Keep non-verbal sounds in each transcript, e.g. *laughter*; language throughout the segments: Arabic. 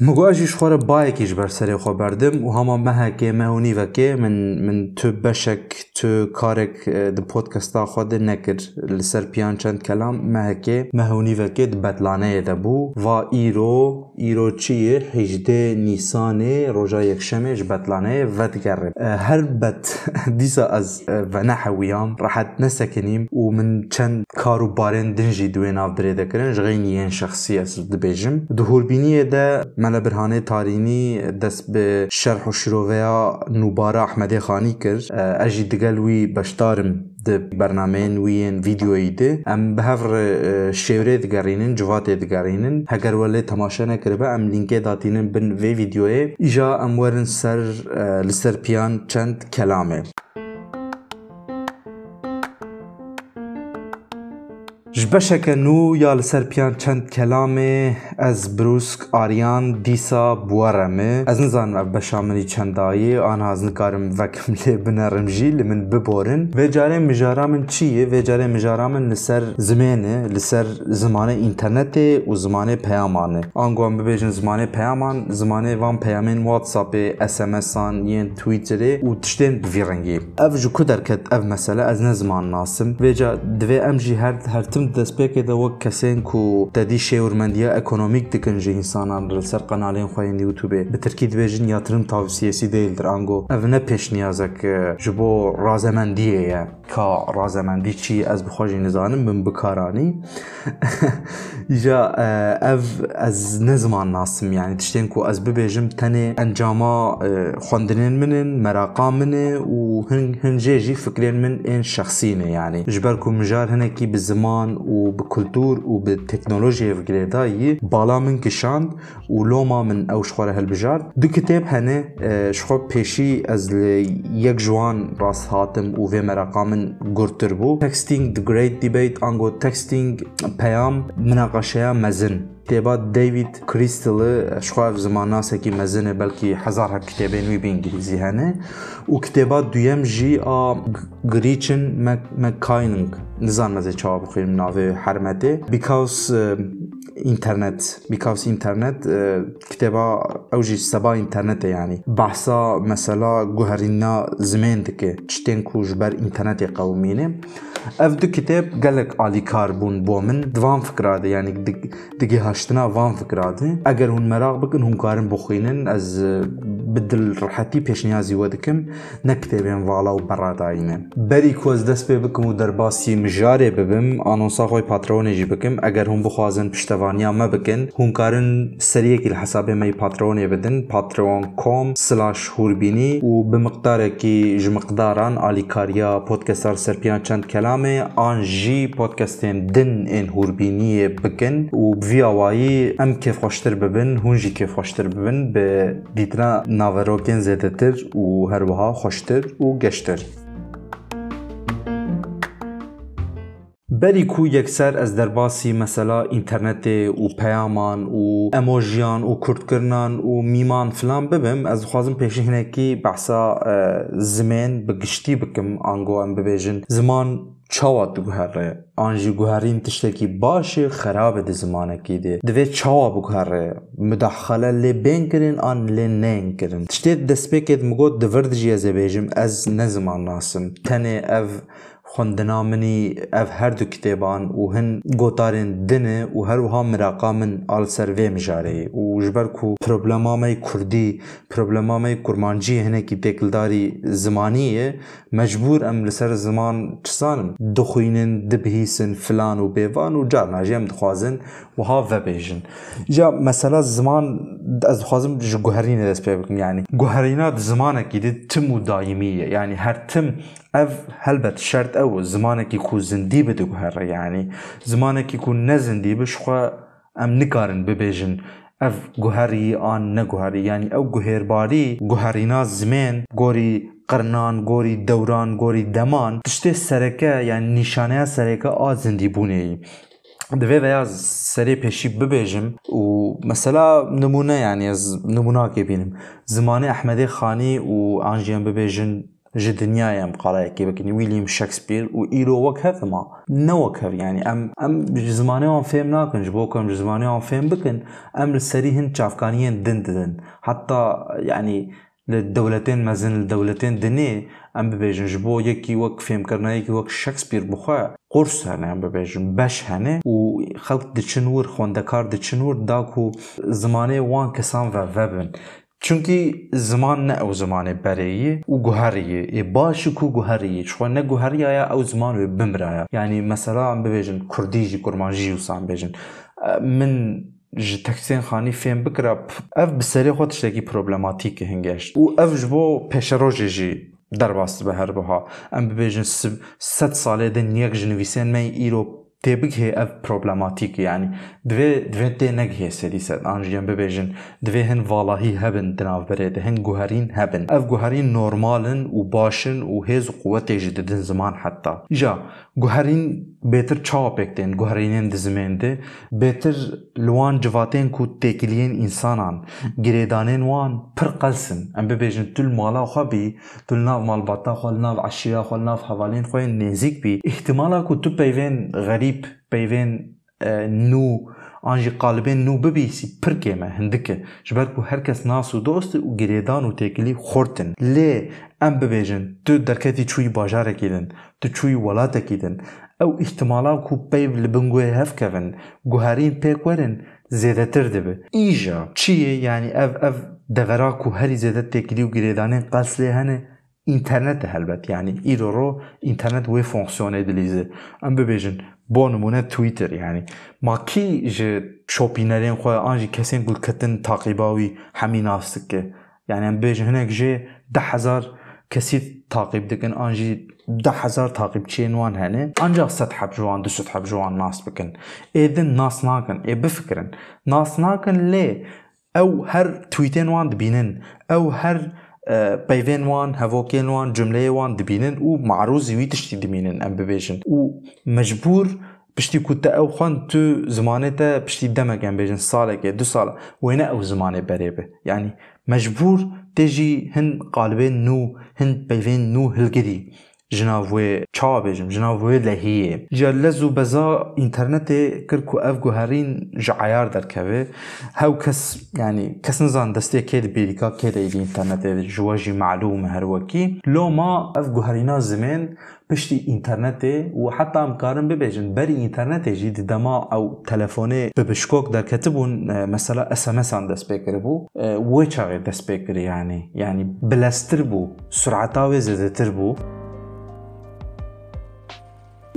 مگواجیش خوره بایکیش بر سری خو بردم و هما مهکه مهونی وکه من من تو بشک تو کارک د پودکاستا خود نکر. لسر پیان چند کلام مهکه مهونی وکه د بدلانه دبو و ایرو ایرو چیه؟ هجده نیسانه روژا یک شمش بدلانه ود گرب هر بد *laughs* دیسا از و نحویام راحت نسکنیم و من چند کارو بارن دنجی دوین آف درې دکرن ژغینی شخصی از دبیجم. دهور بینیه ده مەلە برهانێ تارینی دەست بە شەرح و شرۆڤەیە نوبارە ئەحمەدێ خانی کرد ئەژی دگەل وی بەشدارم برنامەیەن ویên vîdyoyî de em bi hev şêvrê digerînin civatê digerînin heger welê temaşe nekiribe em linkê datînin bin vê vîdyoyê îja em werin ser li ser piyan çend kelamê ji beşeke ya li ser piyan çend kelamê ez brûsk ariyan dîsa buwere me ez nizanim ev beşa minî çendayê an ez nikarim vekim lê binerim jî li min biborin. Vê carê mijara min çi ye vê carê mijara min li ser zimêne li ser zimanê înternetê û zimanê peyaman e an got bibêjin zimanê peyaman zimanê van peyamên whatsappê SMS-an yên Twitterê û tiştên bi vî rengî ev ji ku derket ev mesele ez ne ziman nasim. Vê divê em jî her her tim دەستپێکێدا وەک کەسێن و دەدی شێورمەندیە ئەکۆنۆمیک دکن ژە ئینسانان لەسەر قەناالێن خۆیان یوتوبێ بە ترکی دبێژن یاترم تاوسیەسی دەیلدر ئەنگۆ. ئەڤنە پێشنیازەک ji بۆ ڕازەمەندیەیە. کا ڕازەمەندی چی؟ ئەس بخۆژی نزانم من بکارانی. *laughs* ئیجا ئەv ئەز نزمان ناسم یانی تشتێن و ئەس ببێژم تەنێ ئەنجاما خوندنێن منن مەراقا منێ و هەنجێژی فکرێن من ئێن شخصینە یانی ji ber ku mijar kişand û loma min ew ji xwe re hilbijart du kitêb hene ji xwe pêşî ez li yek ji wan rast hatim û vê meraqa min gurtir bû texting the great debate ango texting peyam minaqeşeya mezin کتێبات دیوید کریستڵە شخواف زمانناسێکی مەزنێ بەلکی هزار هەر کتێبێن وی بینگلیزی هەنێ و کتێبات دویم ژی ئا گریچن مەکایننگ نزان مەزێ چاوا بخوێن ناوێ حرمەتێ بیکاوس انترنت بيكاوس انترنت كتابة اوجي سبا انترنت يعني بحثا مثلا جوهرنا زمان دكي تشتين كو جبر انترنت قومينه اف دو كتاب قالك علي كاربون بومن دوان فكرة يعني دقي هاشتنا وان فكرة اگر هون مراغ بكن هون كارن بخينن از بدل راحتی پیش نیازی ود کم نکته بیم والا و برای داینن بری کوز دست به بکم و در باسی مجاره ببم آنون ساخوی پاترونه جی بکم. اگر هم بخوازن پشتوانی ما بکن. هم کارن سریه کل حساب مای بدن پاترون کام و به مقدار که جمقداران آلیکاریا پودکستر سرپیان چند کلامه آن جی پودکستین دن این هوربینی بکن و بیاوایی ام که خوشتر ببن هون جی خوشتر ببن به دیدنا ناڤەرۆکێن زێدەتر و هەروەها خۆشتر و گەشتر. بەری کو یەکسەر ئەس دەرباسی مەسەلا ئینتەرنێتێ و پەیامان و ئەمۆژیان و کورتکردان و میمان فلان ببم ئەس خوازم پێشی هەنێکی بەسا زمێن بگشتی بکەم ئانگۆ ئەم ببێژن زمان چاوا تو گوهره. آن جی گوهرین تشتکی باش خراب ده زمانه کی ده دوی چاوا بگوهره مداخله لی بین کرن آن لی نین کرن تشتید دست بکید مگود دورد جی از بیجم از نزمان ناسم. تنه او خوندنا منی اف هر دو کتێبان و هەن گۆتارێن دنێ و هەروها مراقا من ئال سەرێ مژارەیە و ژبەر و پرۆبلەمامەی کوردی پرۆبلەمامەی کورمانجی هەنێکی تێکلداری زمانیە مەجبور ئەم لەسەر زمان چسانم. دخوینن دبهیسن فلان و بێوان و جارناژی ئەم دخوازن وها ڤەبێژن جا مەسەلا زمان ئەس دخوازم ji guherînê dest pê bikim yani guherîna di zimanekî de tim û dayimiye yani her tim ev helbet şert ev ew zimanekî ku zindî bi diguhere yanî zimanekî ku ne zindî bi xwe em nikarin bibêjin ev guherî an neguherî yanî ew guhêrbarî guherîna zimên gorî qirnan gorî dewran gorî deman tiştê sereke yani nîşaneya sereke a zindîbûneyî divê veya serê pêşî bibêjim û mesela nimûne yani ez nimûnakê bînim zimanê Ehmedê Xanî û an jiyan bibêjin جدنيا ام قراية كي بكني ويليام شكسبير وايلو وكه فما نو وكه يعني. ام أم جزماني اون فيم ناكن جبوكم جزماني اون فيم بكن. أم السري هند شافكانيين دن دن حتى يعني للدولتين مازن الدولتين دني أم بيجن جبو يكي وك فيم كرنا يكي وك شكسبير بوخا قرص هنا أم بيجن باش هنا وخلق دي چنور خوندكار دي داكو زماني وان كسان و ببن چونکی زمان نه او زمان برایی او گوهریه ای باش کو گوهریه چون نه گوهریه یا او زمان و بمرایا یعنی مثلا ببیجن کردیجی کرمانجی و سان ببیجن من ji teksên xanî fêm bikira ev bi serê xwe tiştekî problematîk hingeşt û ev ji bo pêşerojê jî derbas be her biha em bibêjin sed salê din yek ji nivîsên me îro تێبگهێ ئەف پرۆبلماتیک ینی دوێ تێنەک هێسەریسەر ئاژیان ببێژن. دوێ هەن ڤڵاهی هەبن دناوبرێت هەن گوهرین هەبن. ئەف گوهرین نۆرمالن و باشن و هێز قووەتێژی ددن زمان حتا. ئیژا گوهرین بێتر چاوەپێکتێن گوهرینێن دزمێندێ بێتر لوان جواتێن کو تێکیلێن ئینسانان. گرێدانێن وان پر قەلسن. ئەم ببێژن تول مالا خەبی تول ناو مالباتا خۆل ناو عشیرا خۆل ناو حەواالین خۆیان نێزیک بی. احتمالا کو تو پەیوێن غەریب li nav malbata xwe li nav eşîra xwe li nav hevalên xwe nêzik bî ihtimala ku tu peyvên xerîb قریب پیوین نو آنجی قالبین نو ببیسی پر کمه هندکه جبر کو هر کس ناس و دوست و گریدان و تکلی خورتن لی ام ببیجن تو درکتی چوی باجاره کیدن تو چوی ولاته کیدن او احتمالا کو پیو لبنگوی هف کفن گوهرین پیک ورن زیده تر دبه ایجا چیه یعنی اف اف دورا کو هری زیده تکلی بون نمونه تويتر يعني ما كي ج شوبينرين خو انجي كسين كل كتن تعقيباوي حمي ناسك يعني ام بيج هناك جي 10000 كسي تعقيب دكن انجي 10000 تعقيب تشين وان هنا آنجا ست حب جوان دو ستحب جوان ناس بكن اذن ناس ناكن اي بفكرن ناس ناكن لي أو هر تويتين وان بينن أو هر آه، بايفين وان هافوكين وان جملة وان دبينن و معروز يوي تشتي دبينن ام ببيجن و مجبور بشتي كوتا أو خان تو زمانه تا بشتي دمك ام بيجن سالك دو سالة. وين أو زمانه بريبه يعني مجبور تجي هن قالبين نو هن بايفين نو هلقدي جناوی چاو بجم جناوی لهیه جلزو بزا انترنت کر کو اف گوهرین جعیار در کوی هاو کس یعنی کس نزان دسته که دی بیدی که که دی انترنت معلوم هر وکی. لو ما اف گوهرین زمین پشتی انترنت و حتی هم کارن ببیجن. بری انترنت جید دما أو تلفون ببشکوک در کتبون مثلا اس ام اس آن دست بو. و چاگه دست بکره یعنی یعنی بلستر بو سرعتاوی زده تر بو.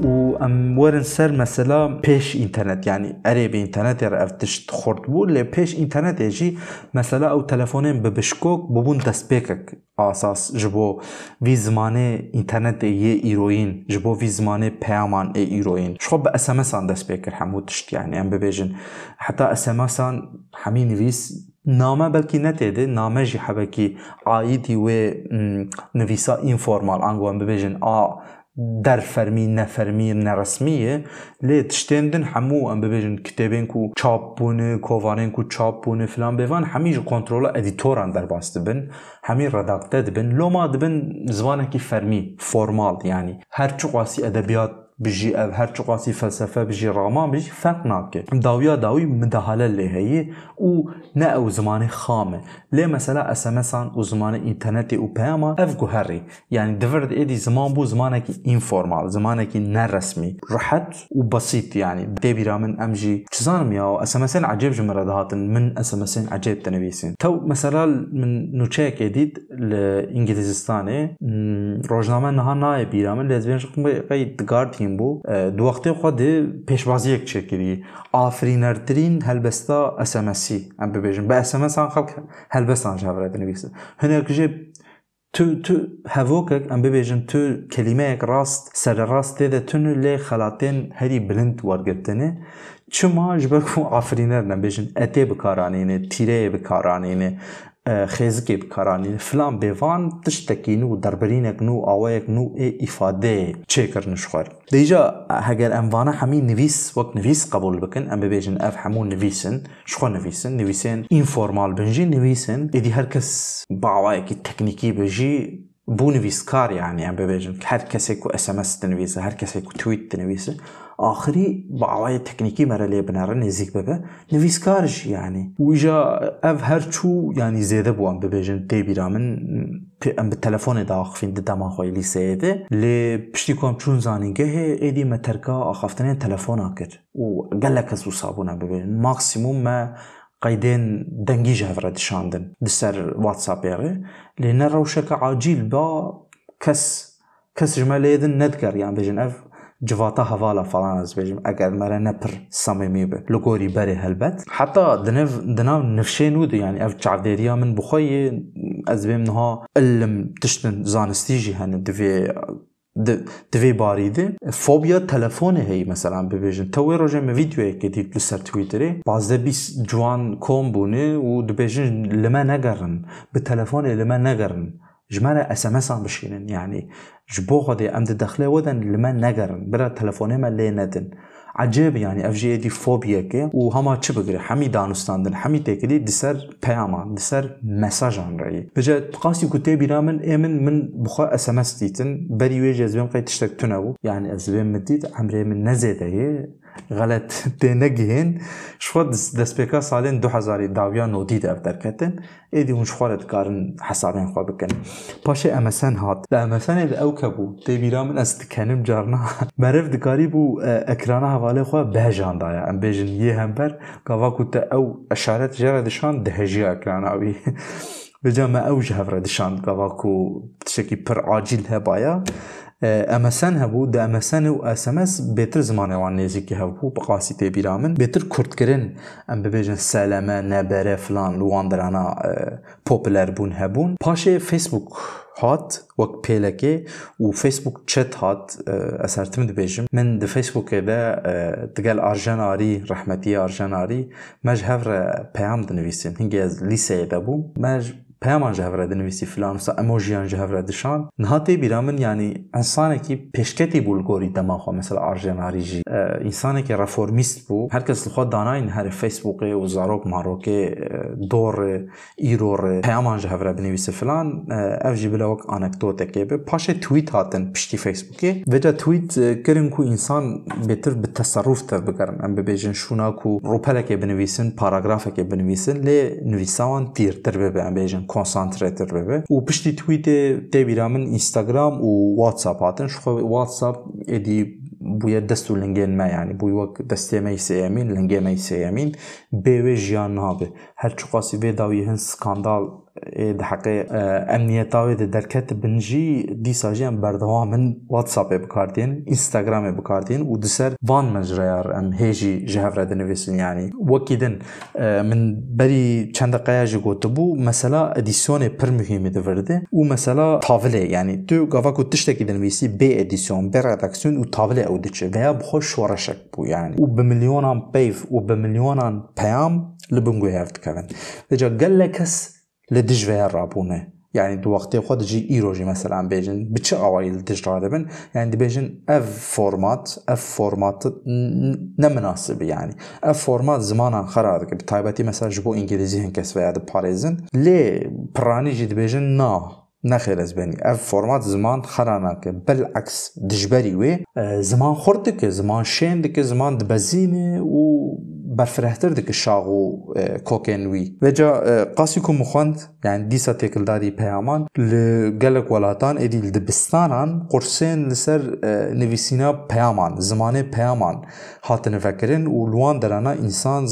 و ام ورن سر مثلا پیش اینترنت یعنی اری به اینترنت یا افتش خورد بو لی پیش اینترنت جی مثلا او تلفونین به بشکوک ببون دست پیکک اساس جبو وی زمانه اینترنت یه ایروین جبو وی زمانه پیامان ای ایروین شو به اس ام اس ان دست پیکر همو تشت یعنی ام ببیجن حتی اس ام اس ان همین نویس نامه بلکی نتیده نامه جی حبکی عایدی و نویسا اینفورمال انگو ام ببیجن آ دەرفەرمی نەفەرمی نەڕسمیە لێ تشتێندن هەموو ئەم ببێژن کتێبێن و چاپبوون کۆوانێن و چاپبوون فلان بێوان هەمیش کۆنتترۆلە ئەدیتۆران دەرباس دەبن هەمی ڕداکتە دەبن لۆما دەبن زوانێکی فەرمی فۆرمال ینی هەرچ قاسی ئەدەبیات بجي اب هر چقاسي فلسفه بجي رغمان بجي فنقناك داويا داوي مدهاله اللي هي و نا أو زمان خامه. لي مثلا اس ام اس ان زمان انترنت أو بياما اف جوهري يعني دفرد ايدي زمان بو زمانك انفورمال زمانك نار رسمي رحت وبسيط يعني دي برامن ام جي تشزان ميا اس ام اس ان عجيب جمر من اس ام اس عجيب تنبيسين تو مثلا من نوتشيك جديد لانجليزستاني روجنامه نهانا بيرامن لازم نشوف قيد کیم بو دو وقتی خود پیشبازی یک چکری آفرینرترین هلبستا اسمسی ام ببیجن با اسمس آن خلق هلبستان جاورد نویسه هنرک جه تو تو هفوكك ام ببيجن تو كلمه راست سر راست ده تنو لي خلاطين هري بلند ورقتني چما جبكو عفرينر نبيجن اتي بكارانينه تيري بكارانينه خێزگێ بکارانی فلان بێوان تشتێکی نو دەربەرینێک نو ئاوەیەک نو ئێ ئیفادێ چێکردن شخوار دەیجا هەگەر ئەموانە هەمی نویس وەک نویس قبول بکن ئەم ببێژن ئەف هەموو نویسن شخوا نویسن نویسێن ئینفۆرمال بنجی نویسن ئیدی هەرکەس باوایەکی تەکنیکی بژی بوو نویسکار یانیان ببێژن هەر کەسێک و ئەسمەس دەنویسە هەر کەسێک و تویت دەنویسە آخری با عوای تکنیکی مرا لیب نرن نزیک ببه نویسکارش یعنی. و ایجا اف هر چو یعنی زیده بوان ببیجن. تی بیرامن ام به تلفون دا آخفین ده دما خواهی لیسه ایده لی پشتی کام چون زانینگه ایدی ما ترکا آخفتنه تلفون آکر و گل کس و سابونه ببیجن. ماکسیموم ما قیدین دنگی جهو را دشاندن دستر واتساپ ایغی لی نر روشک عاجیل با کس کس جمال ایدن ندگر یعنی بیجن اف جواتا هفالا فلان از بیم اگر مرا نپر سامیمی به. لگوری بره هلبت. حتی دنف دنام نفشه يعني. یعنی اف چاودریا من بخوی از بیم نها علم تشتن زانستیجی هن. دوی د دوی باریده فوبيا تلفوني هی مثلا به بیژن تو روژه می ویدیو که دید لو سر توییتر بازده جوان کوم بونه و د بیژن لمه نگرن. به تلفن نگرن. جمانا اس ام اس بشينن يعني جبو خدي ام دي دخله ودن لما نقرن برا تليفوني ما لينتن عجيب يعني اف دي فوبيا كي وهما تشبغر حمي دانستان دن حمي تيكلي دسر بياما دسر مساج ان راي بجا تقاسي كتابي رامن امن من بخا اس ام اس ديتن بري ويجي زبن قيت تشتك تنو يعني ازبن مديت عمري من نزيده غلط تێنە گەهێن شوت دەستپێکە ساڵێن 2000 داویان نۆدی دەب دەرکەتن ئێدی ون شخوارە دکارن حسابێن خوا بکەن پاشێ ئەمەسەن هات. لە ئەمەسانێ ئەو کە بوو تێبیرا من ئەس دکەنم جارنا. *laughs* مەرف دکاری بوو ئەکرانە هەواڵێ خوا بەژاندایە ئەم بێژن یە هەمبەر گاواکوتە ئەو ئەشارەت ژێرە دشان دەهێژی ئەکراناوی. *laughs* بجا ما ئەو ji hevre dişand gava ku tişekî pir acîl hebaya آه، امسان هبو د امسان أو اس ام اس بهتر زمانه و هبو په قاسی ته بیرامن بهتر کورت کرن ام به بجن نبره فلان لواندرانا آه، پاپولر بون هبون پاشه فیسبوک هات و پیلکه و فیسبوک چت هات آه، اثر تم بجم من د فیسبوک ده دگل ارجن آری رحمتی ارجن آری مج هفر پیام د هنگه از لیسه ده بو hev re peyam dinivîsin hingê ez lîseyê de bûm me peyaman ji hev re dinivîsî filan wisa emojiyan ji hev re dişan niha tê bîra min yanî insanekî pêşketî bû li gorî dema xwe mesela arjenarî jî însanekî reformîst bû herkes li xwe danayîn herê Facebookê û zarok marokê dorê îrorê peyaman ji hev re binivîse filan ev jî bile wek anekdotekê be paşê tweet hatin piştî Facebookê vêca tweet kirin ku însan bêtir bi teserruf tev bigerin em bibêjin şûna ku ropelekê binivîsin paragrafekê binivîsin lê nivîsa wan tîrtir bibe em bêjin կոնսանտրետ ռևը ու պշտի Twitter, Telegram-ն, Instagram ու WhatsApp-ը, WhatsApp էդի buya destur lingenme yani bu yok destemeyi seyemin lingemeyi seyemin BV jiyan abi her çukası vedavi skandal إيه، ده حقيقة آه، أمنية تاوي ده در كتب بنجي دي ساجيان بردوا من واتساب بكارتين إنستغرام بكارتين ودسر وان مجريار أم هيجي جهف ردن يعني وكيدن آه، من بري چند قايا جي قوتبو مسلا أديسيون پر مهم ده ورده و مسلا تاوله يعني تو قفا كو تشتاك دن ويسي بي أديسيون بي رادكسيون و تاوله أو دي چه ويا بخوش شورشك بو يعني و بمليونان بيف و بمليونان پيام لبنگو هفت كوين. دجا قل لكس لدش ويا رابونه يعني دو وقت خو جي ايروجي مثلا بيجن بتش قوايل دجي رادبن يعني دي بيجن اف فورمات اف فورمات نمناسب يعني اف فورمات زمان خراد كي تايباتي مثلا جبو انجليزي هن كسفيا د باريزن لي براني جي دي بيجن نا نخير بني اف فورمات زمان خرانك بالعكس دجبري وي زمان خرتك زمان شين دك زمان دبزيني و format ziman xera nake bileks dijberî wê ziman xurt dike ziman şên dike ziman dibezîne û berfirehtir dike şax û kokên wî veca qasî ku mixwend yani dîsa têkildarî peyaman li gelek welatan êdî li dibistanan qursên li ser nivîsîna peyaman zimanê peyaman hatine vekirin û li wan derana însan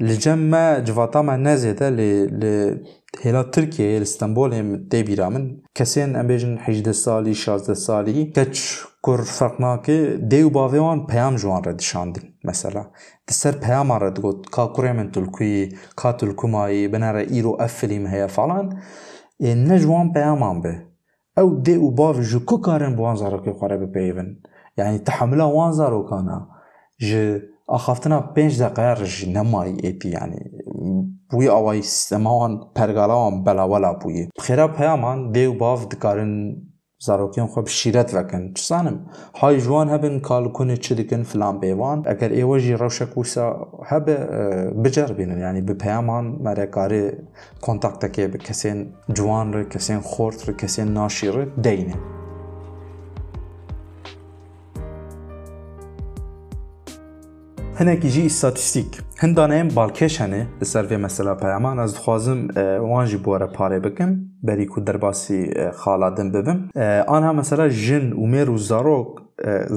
لجمع جواتا ما نزيدا ل ل هلا تركيا الاسطنبول هم تبيرا من كسين أبجن حجد سالي شاز سالي كش كور فرقنا كي ديو بافيوان بيام جوان رد شاندين مثلا تسر بيام رد قد كا كوري من تلكوي كا تلكو ماي بنارا ايرو افليم هيا فالان اي نجوان بيام عم بي أو ديو بافي جو كو كارن بوانزارو كي قرابي بيبن يعني تحملا وانزارو كانا جي ئاخافتنا پێنج دقەیە ڕژی نەماری ئەپی ینی بووی ئەوەی سیستەماوان پەرگاڵاوان بەلاوەلا بووی خێرا پەیامان دێ و باف دکارن زارۆکیان خۆ شیرەت بکەن چسانم؟ های جوان هەبن کالکونە چ دکن فلان بێوان ئەگەر ئێوەژی ڕەوشە هب هەبێ بجەربینن ینی بە پەیامان مەرەکاری کۆنتاکتەکێ بە کەسێن جوان ڕ کەسێن خۆرت ڕ کەسێن ناشیڕ دەینێن. هەنێکی ژی ئیساتیستیک هەندانەیەم بالکێش هەنێ لەسەر وێ مەسەلا پەیامان ئەس دخوازم وانژی بۆرە پارێ بکەم بەریک و دەرباسی خاڵادن ببم ئانها مەسەلا ژن و مێر و زارۆک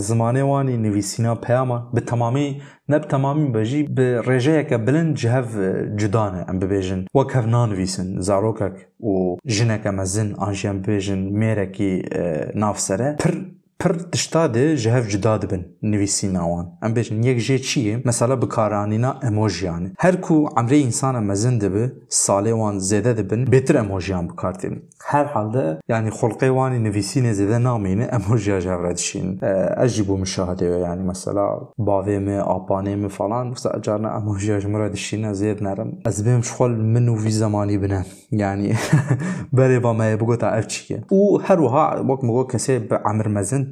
زمانێوانی نویسینا پەیامان bi temamî neb temamî bejî bi rêjeyeke bilind ji hev e, cudane em bibêjin. Wek hev nanivîsin zarokek û jineke mezin an ji em bibêjin mêrekî e, navsere. Pir پر تشتا ده جهف جدا دبن نویسینا وان ام بیشن یک جه چیه مثلا بکارانینا اموجیانه هر کو عمره انسان مزن دبه ساله وان زیده دبن بهتر اموجیان بکارتین هر halde yani holqe wani nevisine zede namine emojiya jevra dişin. Eci ee, bu müşahede yani mesela bavemi, apanemi falan mesela carna emojiya jemra dişin zed nerim. Ez benim şuhal min uvi zamani bine. Yani *laughs* bere ba meye bu gota ev çike. U her uha bak mugo kese be amir mezin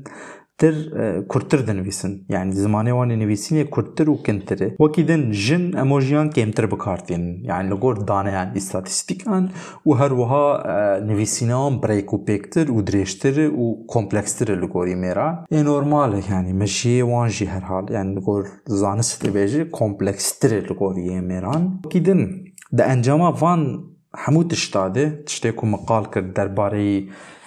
تر کورتتر دنویسن یعنی زمانه وان نویسین کورتتر و کنتره وکی دن جن اموجیان کمتر بکارتین یعنی لگور دانه یعنی استاتستیکان و هر وها نویسینان بریک و پیکتر و درشتر و کمپلکستر لگوری میرا این نورماله یعنی مشی وان جی هر حال یعنی لگور زانست بیجی کمپلکستر لگوری میران وکی دن ده انجام وان همو تشتاده تشتی که مقال کرد درباره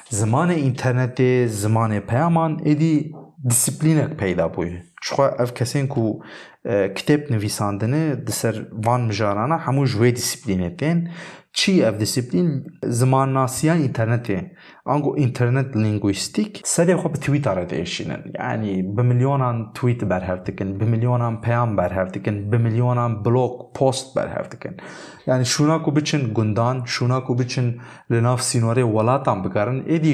زمان اینترنت زمان پیامان ادی دیسپلینک پیدا بوده. Çixwe ev kesên ku kitêb nivîsandinê di ser van mijarana hemû ji wê disîplînê tên çi ev disîplîn zimannasiya înternetê ango internet lingwîstîk serê xwe bi twîta re diêşînin yanî bi milyonan tweet berhev dikin bi milyonan peyam berhev dikin bi milyonan blog post berhev yani şûna ku biçin gundan şûna ku biçin li nav sînorê welatan bikarin êdî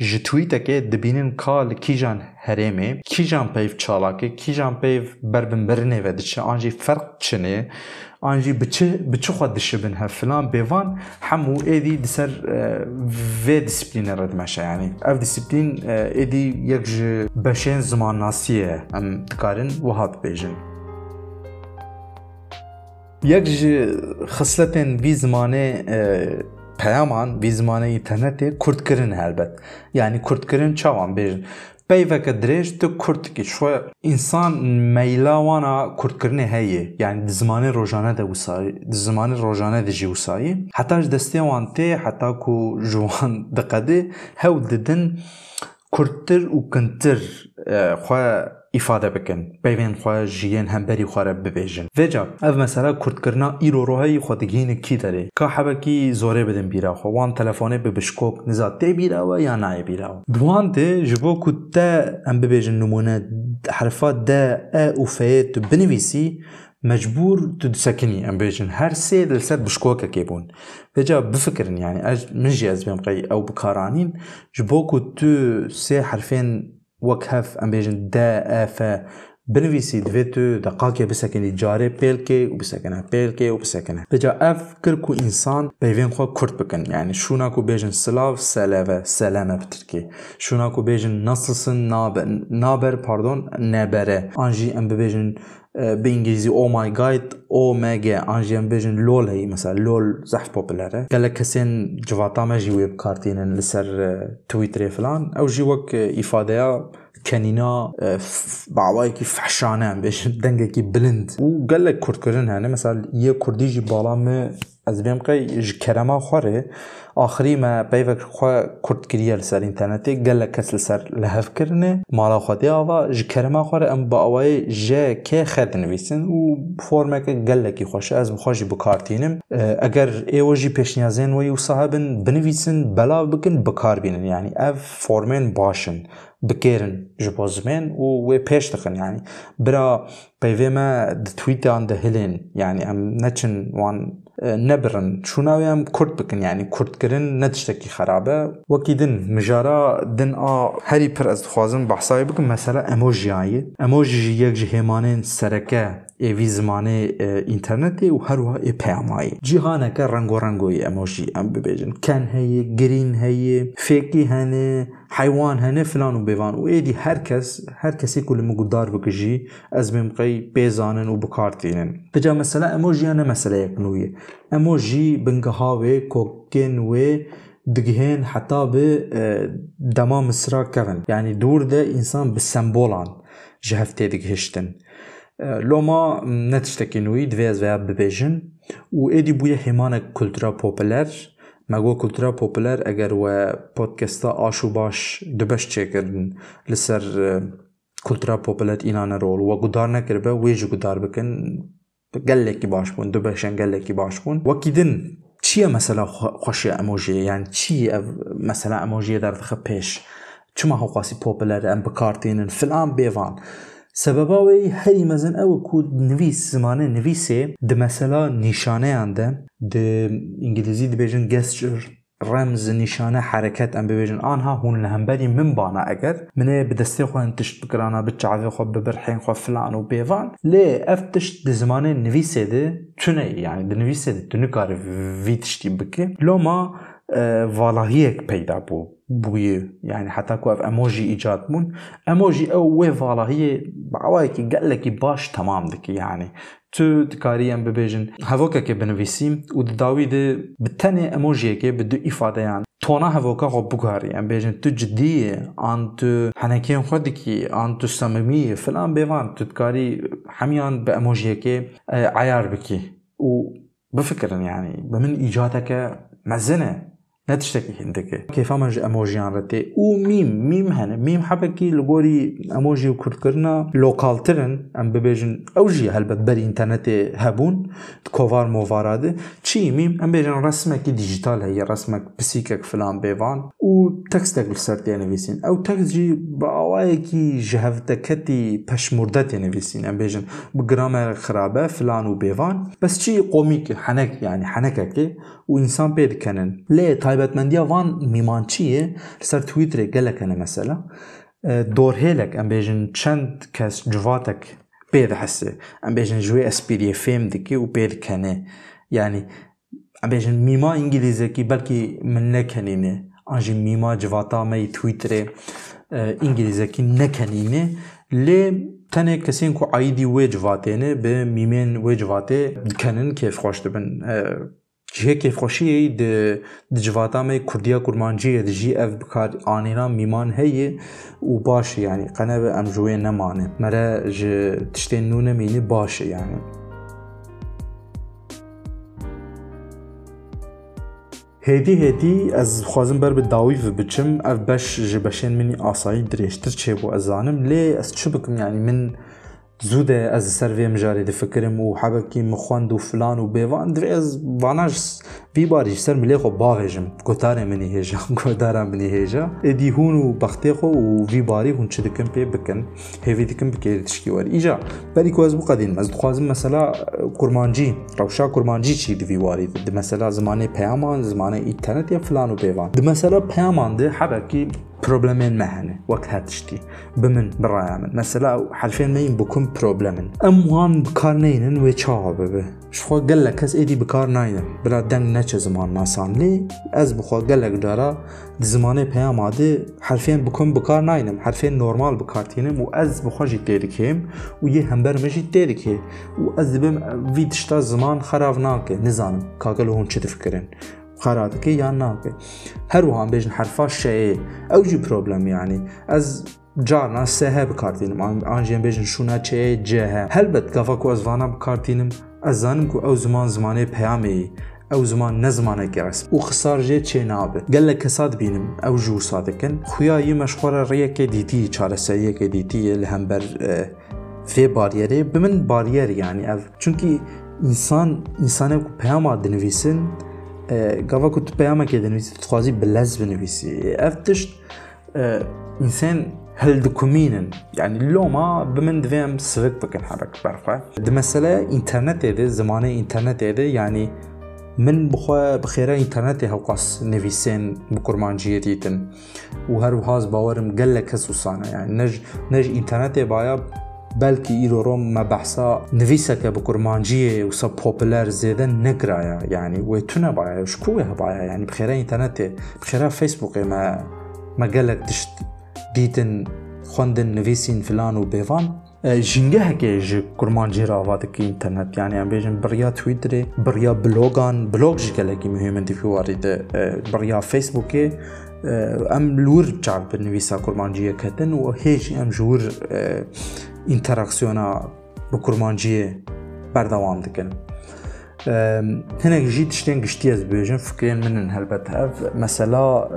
ji tweetekê dibînin ka li kîjan herêmê kîjan peyv çalakê kîjan peyv berbinbirinê ve diçe an jî ferq çinê an jî bi çi bi çi xwe dişibin hev filan bêvan hemû êdî di ser vê disîplînê re dimeşe yanî ev disîplîn êdî yek ji beşên zimannasiyê em dikarin wiha bibêjin yek ji xisletên vî vî zimanê înternetê kurtkirin helbet yanî kurtkirin çawan bêjin peyveke dirêj tu kurtikî xwe însan meyla wana kurtkirinê heye yani zimanê rojane de wisayî zimanê rojane de jî wisayî heta ji destê wan tê heta ku ji wan diqedê hewl didin kurttir û kintir xwe ifade bikin peyvên xwe ji yên hemberî xwe re bibêjin vêca ev kurtkirina îro roheyî xwe digihîne kî derê ka hebekî zorê bidin bîra xwe wan telefonê bi bişkok niza tê bîrawe ya nayê bîrawe bi wan dê ji bo ku te em bibêjin nimûne herfa de e û feyê tu binivîsî mecbûr tu disekinî em bêjin her sê li ser bişkokekê bûn vêca bifikirin yani ez min jî ez bêm qey ew bikaranîn ji هەف ئەم بێژن دا ئەفە بنویسی دوێت تو دقاکێ بسەکەنی جارێ پێلکێ و بسەکەنە پێلکێ و بسەکەنە بجا ئەف کرد و ئینسان پەیوێن خۆ کورت بکەن یعنی شووناک و بێژن سلااو سەلەوە سەلەمە بترکێ شووناک و بێژن نەسلسن نابەر پاردۆن نەبەرە ئاژی ئەم ببێژن به انگلیزی او مای گاید او مگه انجام بجن لول هی مثلا لول زحف پوپولاره گله کسین جواتا ما جی ویب کارتینن لسر تویتر فلان او جی وک ifade کەنینا باوایەکی فەحشانە بێش دەنگێکی بلند. و گەلێک کورتکردن هەنێ مەسال یە کوردیژی باڵامە بێم قەی ji kerema xwarê آخری ما پیوک خواه کرد کریه لسر انترنتی گل کس لسر لحف کرنه. مالا خواده آوا جی کرما خواره ام با آوای جه که خد نویسن و فورمه که گل کی خوش از مخواشی بکارتینم. اگر ایو جی پیشنیازین وی و صاحبن بنویسن بلا بکن بکار بینن. یعنی اف فورمین باشن بکیرن جبازمین و وی پیش دخن. یعنی برا پیوه ما ده تویت آن ده هلین یعنی ام نچن وان آه، نبرن. چون اوی کرد بکن. یعنی کرد کرن هم کرد بکن یعنی کرد کرن ندشتکی خرابه وکی دن مجارا دن آ هری پر از خوازم بحثایی بکن مثلا اموجیایی اموجی یک جهمانین سرکه ایوی زمانه اینترنتی و هروها ای پیامایی جیهانه که رنگو رنگوی اموجی ام ببیجن کن هی گرین حیوان هنه فلان و بیوان و ایدی هر کس هر کسی کل مقدار بکجی از ممقی بیزانن و بکارتینن بجا مثلا اموجی نه مثلا یک نویه اموجی بنگهاوی کوکن و دقهين حتى بدما مصرا كفن. يعني دور ده انسان بالسمبولان جهفتي دقهشتن. لو ما نتشتكي نوي دويز ويا ببيجن. و ايدي بويا همان كولتورا بوبولر مگو کلتورا پوپولر اگر و پودکستا آشو باش دبش چکردن لسر کلتورا پوپولر اینانه رول و گدار نکربه ویجو گدار بکن گلکی باش بون دبشن گلکی باش بون. وکی دن چیه مثلا خوشی اموجی یعنی چی اموجی در دخه پیش؟ چما هو قاسی پوپولر ام بکارتینن؟ فلان بیوان سبباوی هری مزن أو کو نویس زمانه نویسه ده مثلا نشانه انده ده انگلیزی ده بیجن گستر رمز نشانه حرکت ام ببیجن آنها هون لهمبری من بانا اگر منه بدسته خو انتشت بکرانا بچعوی خو ببرحین خو فلان و بیوان لی افتشت ده زمانه نویسه ده تونه يعني ده نویسه ده تونه کار ویتشتی بکه لو ما والاهیک پیدا بو بوي يعني حتى كو اف أموجي ايجاد بون أموجي أو وي فالا هي بعوايكي قال لك باش تمام دك يعني. تو دكاري أم ببيجن. هفوكا كي بنفيسيم و داوي دي بتاني أموجي كي بدو إفادة يعني. تونا هفوكا خو بكاري أم بيجن تو جدية آن تو حنكين خودكي آن تو صميمية فلان بيفان. تو دكاري حميان باموجي كي عيار بكي. و بفكرن يعني بمن ايجادك مزنة. نتشتكي هندكي كيف ما اموجيان رتي و ميم هنا ميم حبكي لغوري اموجي وكرت كرنا لوكال ترن أم ببيجن اوجي هلبت بري إنترنت هبون كوفار موفاراده چي ميم أم بيجن رسمك ديجيتال هي رسمك بسيكك فلان بيفان. و تكستك بسرتي نويسين أو تكست جي باوايكي جهفتكتي پشمردت نويسين أم بيجن بجرامر خرابة فلان و بيفان. بس چي قوميك حنك يعني حنكك. و إنسان بيد كنن. ليه تایبەتمەندیا وان میمانچیە لەسەر تویترێک گەلەکەنە مەسەلا دۆرهێلێک ئەم بێژن چەند کەس جواتێک پێ دەحسێ ئەم بێژن ژوێ ئەسپیریە فێم دکێ و پێ دکەنێ ینی ئەبێژن میما ئینگلیزێکی بەلکی من نەکەنینێ ئاژی میما جواتامەی تویترێ ئینگلیزەکی نەکەنینێ لێ tenê kesên ku aîdî wê civatêne bi mîmên wê civatê dikenin kêfxweş dibin Cihê kêfxweşiyê di di civata me Kurdiya Kurmanciyê de jî ev bikar anîna mîman heye û baş e yanî qeneve em ji wê nemane. Me re ji tiştên nû nemînî baş e yanî. هێدی هێدی ئەس بخوازم بەر بە داوی بچم ئەف بەش ji بەشێن منی ئاسایی درێژتر چێبوو ئەزانم لێ ئەس چ بکم ینی من زوده از سر وێ مژارێ دفکرم و حەبکی مخواند و فلان و بێوان دوێ واناش بیباریش سەر ملێ خۆ باوێژم کۆتارێ منی هێژە کۆداران *laughs* منی هێژە ئێدی هوون و بەختێخۆ و ویباری هوون چ دکم پێ بکەن هێوی دکم بکێت تشکی وەری ئیجا بەری کۆز بقدین ئەس دخوازم مەسەلا کورمانجی ڕەوشا کورمانجی چی دویواری دمەسەلا زمانێ پەیامان زمانە ئیتەنەت یا فلان و پێوان دمەسەلا پەیامان دێ حەبکی بروبلمين مهنة وقت هاتشتي بمن برايا من. مثلا حرفين مين بكون بروبلمن ام وان بكار نينن و ببه شخوا قال لك كس إيدي بكار ناينن بلا دنگ نچه زمان ناسان لي. أز بخوا قال لك دارا زمانه پیام آده حرفين بكون بكار ناينم نورمال بكارتينم و از بخوا جي تيركيم و يه همبر مجي تيركي و از بم ويدشتا زمان خراب ناكي نزانم. كاقلو هون چه تفكرن قرار دکه یا ناکه هر وان بیشن حرفا شیه او جی پروبلم یعنی از جانا سه بکارتینم. آنجیم بیشن شونا چه جه هلبت گفا کو از وانا بکارتینم از زانم کو او زمان زمانه پیامی او زمان نزمانه گرس او خسار جه چه نابه گل کساد بینم او جو سادکن خویایی مشخور ریک دیتی چاره سریک دیتی لهمبر فی باریره بمن باریر یعنی اف چونکی انسان انسانه کو پیاما دنویسن آه، قبل كنت بيامة كده نويسي تخوزي بلازم نويسي. أفتشت آه، إنسان هل دكومينن يعني لو ما بمن دفهم سرق بكن حرك برقا دمسالة إنترنت هذا زمانة إنترنت هذا يعني من بخوا بخيرا إنترنت هو قص نويسين بكرمان جيتيتن وهر باورم قلة كسوسانة. يعني نج نج إنترنت بايا بلکه ایرو روم ما بحثا نویسک بکرمانجیه و سب پوپولر زیده نگرایا يعني و تو نبایا شکوه بایا يعني بخيرا انترنت بخيرا فيسبوك ما ما قالك تشت دیتن خوندن نویسین فلان و بیوان. جنگه هکه جی کرمانجی را آواده که اینترنت. یعنی ام بیجن بریا تویتر بریا بلوگان. بلوگ جی گلگی مهم دی فواری ده بریا فیسبوک. ام لور چال بنویسا کرمانجی کتن و هیچ ام جور اینتراکسیونا بکرمانجی بردوام دکن. هناك جيت تشتين قشتي از بيجن فكرين من هلبت اف مثلا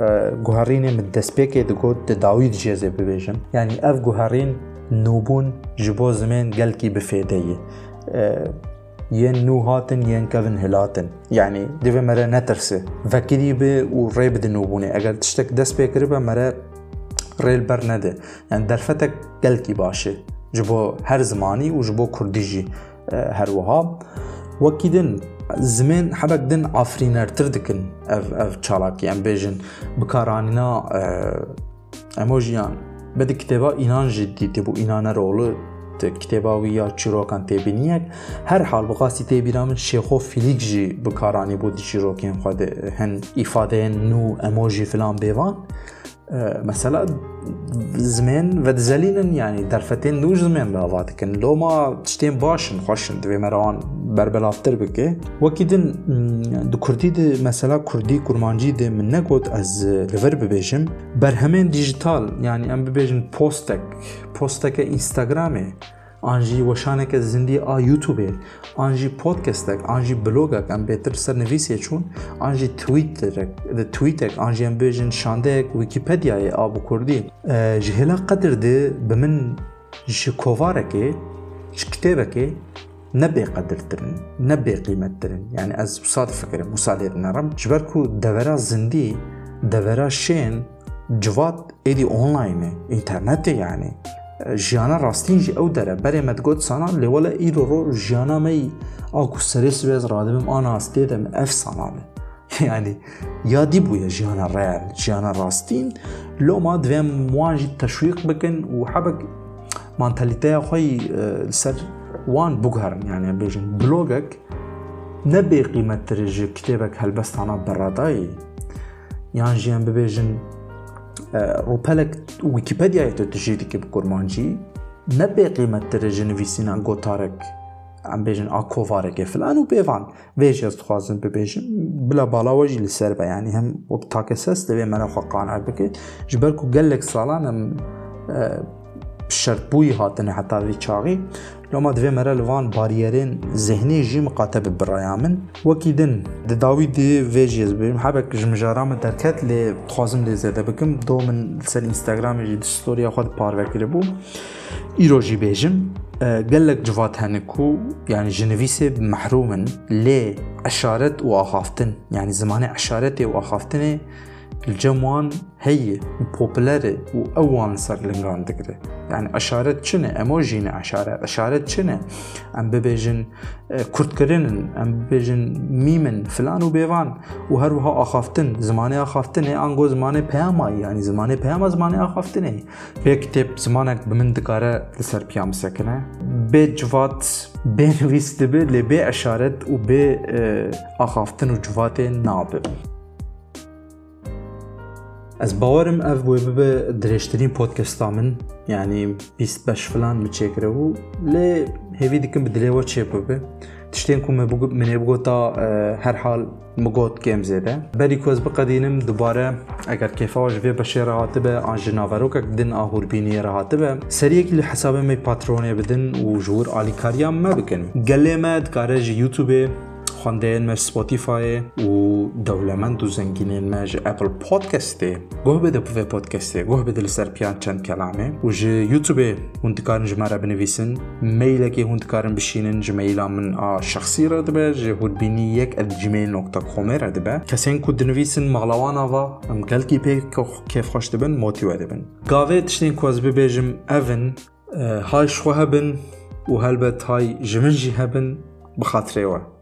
جوهرين من دسبيكي دقود داويد جيزي ببيجن يعني اف جوهرين نوبون جبو زمان قلكي بفيدية ين نو هاتن ين كفن هلاتن يعني ديفي مرة نترسي فكري بي وريب دي نوبوني اگر تشتك دس بيكري با مرة ريل بر نده يعني درفتك قلكي باشي جبو هر زماني وجبو كرديجي هر وهاب وەکی دن زمێن حەبک دن ئافرینەرتر دکن ئەv ئەv چالاکیان بێژن بکارانینا ئەمۆژیان بەدە کتێبا ئینانژی دیتێ بوو ئینانەرۆڵە کتێباوی یا چیرۆکان تێبینیەک هەر حال بغاسی تێبیرا من شێخۆ فیلیک ژی بکارانی بۆ دیچیرۆکیان خوا هەن ئیفادەیەن و ئەمۆژی فلان بێوان. مثلا زمێن بە دزەلینن ینی دەرفەتێن دوو زمێن دکن. لۆما شتێن باشن خۆشن دوێ مەراوان بربەلافتر بکێ وەکی دن دو کوردی مەسەلا کوردی کورمانجی دێ من نەگوت ئەز لەڤەر ببێژم بەرهەمێن دیژیتال ینی ئەم ببێژن پۆستێک پۆستەکە ئینستاگرامێ آنجی وشانێکە زندی ئا یوتوبێ آنجی پۆتکەستێک آنجی بلۆگەک ئەم بێتر سەر نوویسێ چوون آنجی تویتێک آنجی ئەم بێژن شاندەیەک ویکیپدیایە ئا بە کوردی ji hêla qedir de bi min ji kovarekê ji kitêbekê bêqedirtirin ne bêqîmettirin yani ez wisa difikirim wisa lê dinerim ji ber ku devera zindî devera şên civat êdî online e internetê yani ژیانە ڕاستین ژی ئەو دەرە بەرێمەت گوت سانان لێوەلە ئیرۆ ڕۆ ژیانەمەی ئاکو سەرێ سوێز ڕادبم ئاناستێ دەم ئەف سانانە ینی یادی بووە ژیانە ڕێل ژیانە ڕاستین لۆما دوێم وانژی تەشویق بکەن و حەبک مانتەلیتەیە خۆی سەر وان بگەرن یانە بێژن بلۆگەک نەبێ قیمەتترژ کتێبێک هەلبەستانە بەڕادایی یان ژیان ببێژن ڕوپەلێک ویکیپدیایەتە تژێتێکی بکورمانجی نەبێ قیمەتترە ژنویسینان گۆتارێک ئەم بێژن ئا کۆوارێکی فلان و پێوان وێژ ئەس دخوازم ببێژم بلا باڵاوەژی لەسەر بەیانی هەم وەک تاکە سەس دەوێ مەرە خۆقانار بکەیت ji ber ku gelek salan em şertbûyî hatine heta vî çaxî شرط بوی هاتنه حتا وی چاغي لو ما دوی مرل وان باریرن زهنی جی مقاته به برایامن وکیدن د داوی دی ویجیز بیم حبک جم جارام درکت ل خوازم دی زده بکم. دو من سر اینستاگرام جی دی ستوری خود پار وکری بو. ایرو جی بیجم. گلک جوات هنه یعنی جنویس محرومن ل اشارت و آخافتن. یعنی زمان اشارت و آخافتنه. الجموان هي بوبلاري و اوان سر لنگان دگره يعني اشارت چنه اموجين اشارت اشارت چنه ام ببيجن كرتكرين ام ببيجن ميمن فلان و بيوان و هر وها اخافتن زمانه اخافتن انگو زمانه پیاما يعني زمانه پیاما زمانه اخافتن به کتاب زمانك بمن دکاره لسر پیام سکنه به جوات به نویس دبه لبه اشارت و به Podcasta min yanî bîst beş filan biçêkire û lê hêvî dikim bi dilê we çê bibe tiştên ku me minê bigota her hal migot gêm zêde berî ku ez biqedînim dubare eger kêfa ji vê beşê re hatibe an ji naverokek din a hûrbîniyê re hatibe seriyekî li hesabê me patronê bidin û ji wir alîkariya me bikin gelê me dikare ji YouTubeê خوندن مش سپوتیفای و دولمند و زنگینین مش اپل پودکاستی گوه بده بوه پودکاستی گوه بده لسر پیان چند کلامه و جه یوتیوب هندکارن جمعه بنویسن میل که هندکارن بشینن جمیلا من آ شخصی را دبه. جه هود بینی یک اد نقطه کومه را دبه. کسین که دنویسن مغلوان آوا. ام گلکی پی کیف خوش دبن موتیوه دبن. گاوه تشتین که از ببیجم اون های شخوه هبن و هلبت های جمنجی هبن. بخاطره